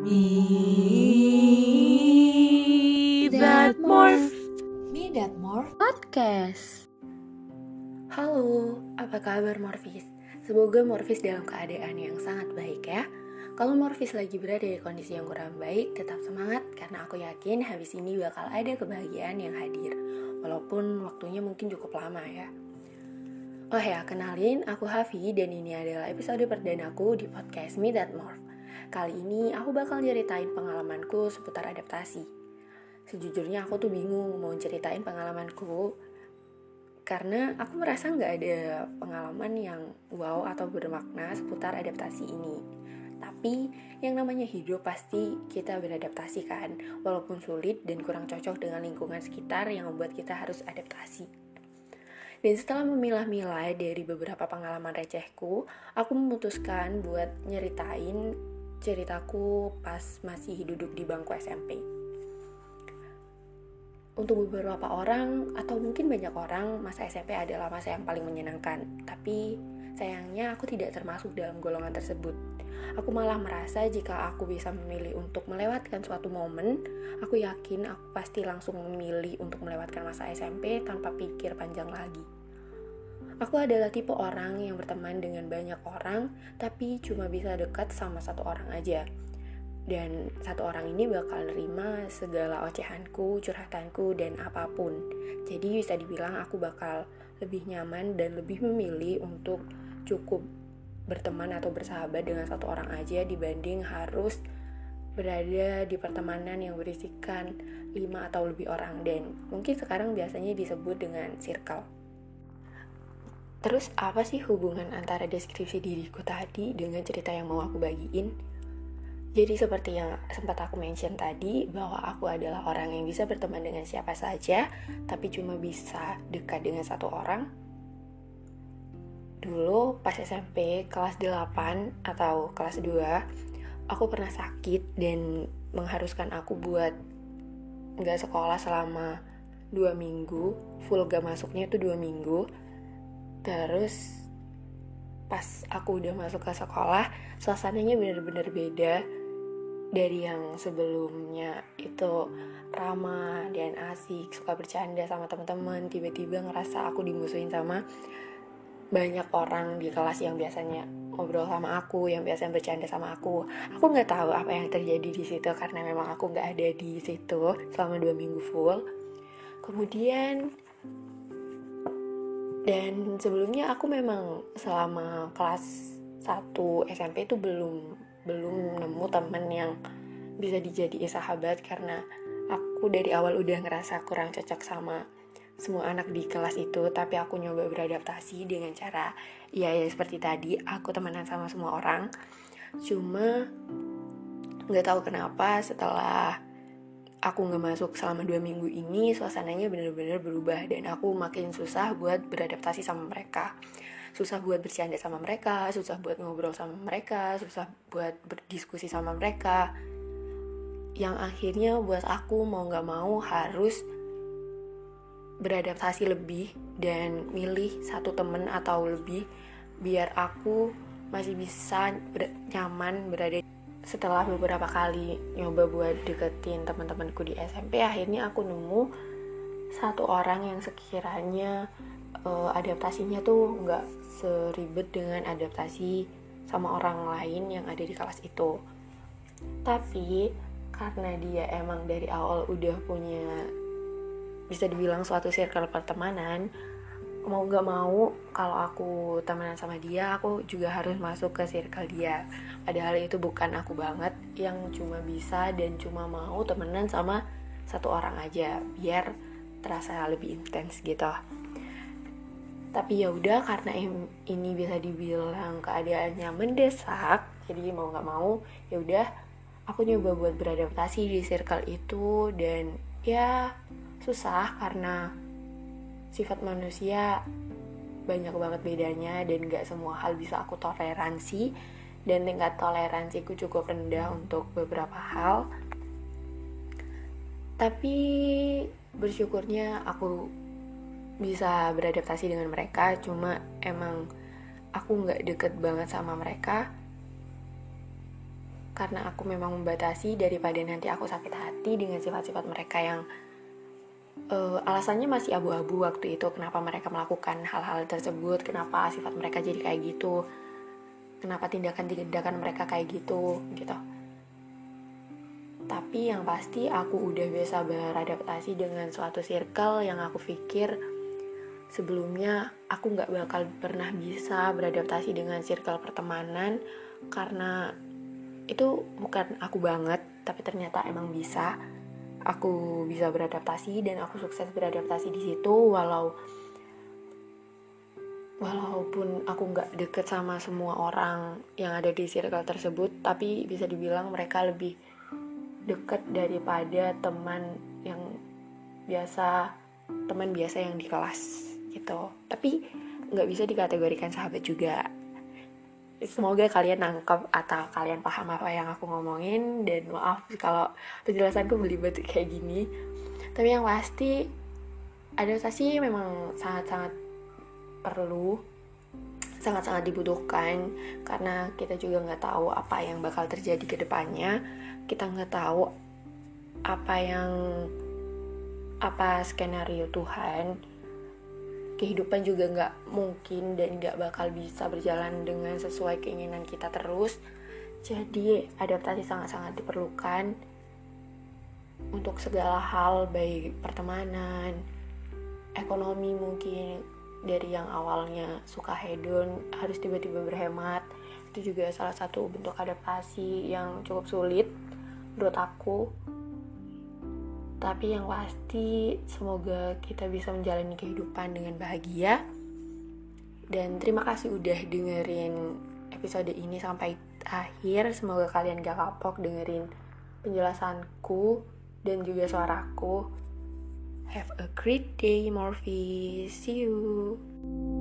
Me that morph Me That More podcast. Halo, apa kabar Morfis? Semoga Morfis dalam keadaan yang sangat baik ya. Kalau Morfis lagi berada di kondisi yang kurang baik, tetap semangat karena aku yakin habis ini bakal ada kebahagiaan yang hadir. Walaupun waktunya mungkin cukup lama ya. Oh ya, kenalin aku Hafi dan ini adalah episode perdanaku di podcast Me That Morph. Kali ini aku bakal ceritain pengalamanku seputar adaptasi. Sejujurnya aku tuh bingung mau ceritain pengalamanku karena aku merasa nggak ada pengalaman yang wow atau bermakna seputar adaptasi ini. Tapi yang namanya hidup pasti kita beradaptasi kan, walaupun sulit dan kurang cocok dengan lingkungan sekitar yang membuat kita harus adaptasi. Dan setelah memilah-milah dari beberapa pengalaman recehku, aku memutuskan buat nyeritain ceritaku pas masih duduk di bangku SMP. Untuk beberapa orang, atau mungkin banyak orang, masa SMP adalah masa yang paling menyenangkan. Tapi sayangnya aku tidak termasuk dalam golongan tersebut. Aku malah merasa jika aku bisa memilih untuk melewatkan suatu momen, aku yakin aku pasti langsung memilih untuk melewatkan masa SMP tanpa pikir panjang lagi. Aku adalah tipe orang yang berteman dengan banyak orang, tapi cuma bisa dekat sama satu orang aja. Dan satu orang ini bakal nerima segala ocehanku, curhatanku, dan apa pun. Jadi bisa dibilang aku bakal lebih nyaman dan lebih memilih untuk cukup berteman atau bersahabat dengan satu orang aja dibanding harus berada di pertemanan yang berisikan lima atau lebih orang dan mungkin sekarang biasanya disebut dengan circle. Terus apa sih hubungan antara deskripsi diriku tadi dengan cerita yang mau aku bagiin? Jadi seperti yang sempat aku mention tadi bahwa aku adalah orang yang bisa berteman dengan siapa saja tapi cuma bisa dekat dengan satu orang. Dulu pas SMP kelas 8 atau kelas 2 aku pernah sakit dan mengharuskan aku buat nggak sekolah selama dua minggu full gak masuknya itu dua minggu terus pas aku udah masuk ke sekolah suasananya bener-bener beda dari yang sebelumnya. Itu ramah dan asik suka bercanda sama teman-teman. Tiba-tiba ngerasa aku dimusuhin sama banyak orang di kelas yang biasanya ngobrol sama aku yang biasanya bercanda sama aku. Aku nggak tahu apa yang terjadi di situ karena memang aku nggak ada di situ selama dua minggu full. Kemudian dan sebelumnya aku memang selama kelas 1 SMP itu belum belum nemu temen yang bisa dijadiin sahabat karena aku dari awal udah ngerasa kurang cocok sama semua anak di kelas itu. Tapi aku nyoba beradaptasi dengan cara ya ya seperti tadi aku temenan sama semua orang. Cuma nggak tahu kenapa setelah aku nggak masuk selama dua minggu ini suasananya bener-bener berubah dan aku makin susah buat beradaptasi sama mereka. Susah buat bercanda sama mereka susah buat ngobrol sama mereka susah buat berdiskusi sama mereka. Yang akhirnya buat aku mau nggak mau harus beradaptasi lebih dan milih satu temen atau lebih biar aku masih bisa ber nyaman berada setelah beberapa kali nyoba buat deketin teman-temanku di SMP akhirnya aku nemu satu orang yang sekiranya uh, adaptasinya tuh nggak seribet dengan adaptasi sama orang lain yang ada di kelas itu. Tapi karena dia emang dari awal udah punya bisa dibilang suatu circle pertemanan mau gak mau kalau aku temenan sama dia aku juga harus masuk ke circle dia. Padahal itu bukan aku banget yang cuma bisa dan cuma mau temenan sama satu orang aja biar terasa lebih intens gitu. Tapi ya udah karena ini bisa dibilang keadaannya mendesak jadi mau nggak mau ya udah aku nyoba buat beradaptasi di circle itu. Dan ya susah karena sifat manusia banyak banget bedanya dan gak semua hal bisa aku toleransi. Dan tingkat toleransiku cukup rendah untuk beberapa hal. Tapi bersyukurnya aku bisa beradaptasi dengan mereka cuma emang aku nggak deket banget sama mereka. Karena aku memang membatasi daripada nanti aku sakit hati dengan sifat-sifat mereka yang uh, alasannya masih abu-abu waktu itu kenapa mereka melakukan hal-hal tersebut kenapa sifat mereka jadi kayak gitu kenapa tindakan-tindakan mereka kayak gitu gitu. Tapi yang pasti aku udah biasa beradaptasi dengan suatu circle yang aku pikir sebelumnya aku nggak bakal pernah bisa beradaptasi dengan circle pertemanan karena itu bukan aku banget tapi ternyata emang bisa aku bisa beradaptasi dan aku sukses beradaptasi di situ walau walaupun aku nggak deket sama semua orang yang ada di circle tersebut tapi bisa dibilang mereka lebih deket daripada teman yang biasa teman biasa yang di kelas gitu. Tapi nggak bisa dikategorikan sahabat juga semoga kalian nangkep atau kalian paham apa yang aku ngomongin. Dan maaf kalau penjelasanku belibet kayak gini. Tapi yang pasti adaptasi memang sangat-sangat perlu sangat-sangat dibutuhkan. Karena kita juga nggak tahu apa yang bakal terjadi ke depannya. Kita nggak tahu apa yang apa skenario Tuhan kehidupan juga nggak mungkin dan nggak bakal bisa berjalan dengan sesuai keinginan kita terus. Jadi adaptasi sangat-sangat diperlukan untuk segala hal baik pertemanan ekonomi mungkin dari yang awalnya suka hedon harus tiba-tiba berhemat. Itu juga salah satu bentuk adaptasi yang cukup sulit menurut aku tapi yang pasti semoga kita bisa menjalani kehidupan dengan bahagia. Dan terima kasih udah dengerin episode ini sampai akhir. Semoga kalian gak kapok dengerin penjelasanku dan juga suaraku. Have a great day, Morphe. See you.